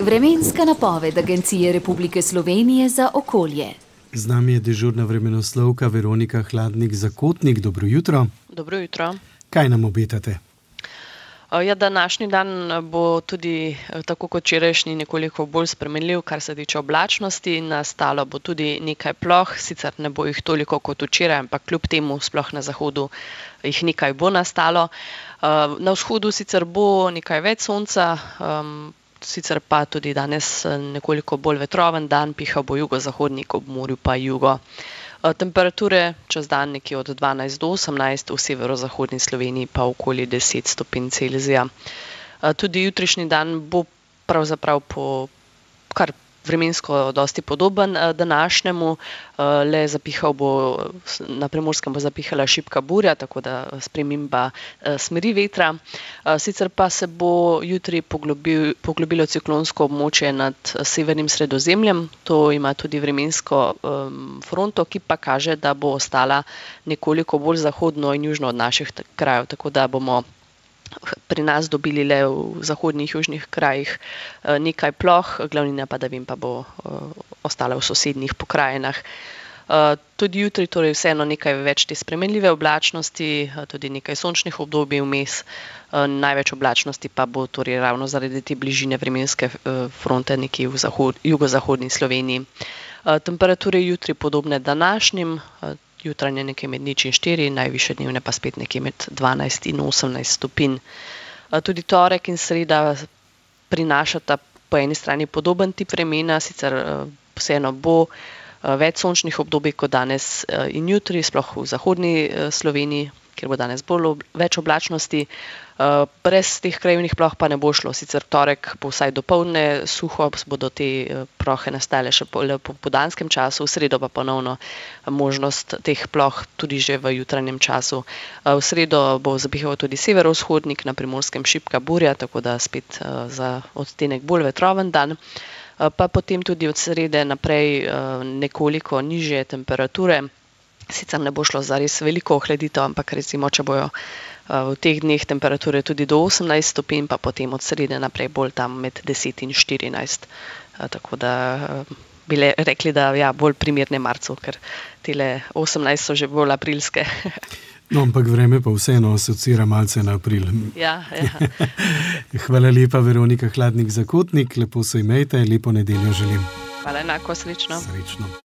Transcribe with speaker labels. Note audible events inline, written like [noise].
Speaker 1: Vremenska napoved Agencije Republike Slovenije za okolje.
Speaker 2: Z nami je dežurna vremenoslovka Veronika Hladnik Zakotnik. Dobro jutro.
Speaker 3: Dobro jutro.
Speaker 2: Kaj nam obetate?
Speaker 3: Ja, današnji dan bo tudi tako kot včerajšnji nekoliko bolj spremenljiv, kar se tiče oblačnosti. Nastalo bo tudi nekaj ploh, sicer ne bo jih toliko kot včeraj, ampak kljub temu sploh na zahodu jih nekaj bo nastalo. Na vzhodu sicer bo nekaj več sonca, sicer pa tudi danes nekoliko bolj vetroven dan, pihal bo jugozahodnik, ob morju pa jugo. Temperature čez dan nekje od dvanajst do osemnajst, v severozahodni Sloveniji pa okoli deset stopinj Celzija. Tudi jutrišnji dan bo pravzaprav po kar vremensko dosti podoben, današnjemu, le zapihal bo, na Primorskem bo zapihala šibka burja, tako da sprememba smeri vetra. Sicer pa se bo jutri poglobilo ciklonsko območje nad severnim Sredozemljem, to ima tudi vremensko, fronto, ki pa kaže, da bo ostala nekoliko bolj zahodno in južno od naših krajev, tako da bomo pri nas dobili le v zahodnih, južnih krajih, nekaj ploh, glavnina padavin pa bo, ostala v sosednjih pokrajinah. Tudi jutri torej vseeno nekaj več te spremenljive oblačnosti, tudi nekaj sončnih obdobij vmes, največ oblačnosti pa bo torej ravno zaradi te bližine vremenske, fronte nekje v jugozahodni Sloveniji. Temperature jutri podobne današnjim, jutranje nekje med nič in štiri, najvišje dnevne pa spet nekje med dvanajst in osemnajst stopinj. Tudi torek in sreda prinašata po eni strani podoben tip vremena, sicer, vseeno bo, več sončnih obdobij kot danes, in jutri, sploh v zahodni, Sloveniji, kjer bo danes bolj več oblačnosti. Brez teh krajevnih ploh pa ne bo šlo, sicer torek bo vsaj dopoldne suho, bodo te, plohe nastale še v popoldanskem času, v sredo pa ponovno možnost teh ploh tudi že v jutranjem času. V sredo bo zapihal tudi severovzhodnik, na Primorskem šibka burja, tako da spet, za odtenek bolj vetroven dan. Pa potem tudi od srede naprej, nekoliko nižje temperature, sicer ne bo šlo za res veliko ohladitev, ampak recimo, če bojo, v teh dneh temperature tudi do osemnajst stopinj, pa potem od srede naprej bolj tam med deset in štirinajst. Tako da, bi rekli, da ja, bolj primerne marcu, ker tele osemnajst so že bolj aprilske. [laughs]
Speaker 2: No, ampak vreme pa vseeno asociira malce na april.
Speaker 3: Ja, ja. [laughs]
Speaker 2: Hvala lepa, Veronika Hladnik Zakotnik, lepo se imejte, lepo nedeljo želim.
Speaker 3: Hvala, enako, srečno.
Speaker 2: Srečno.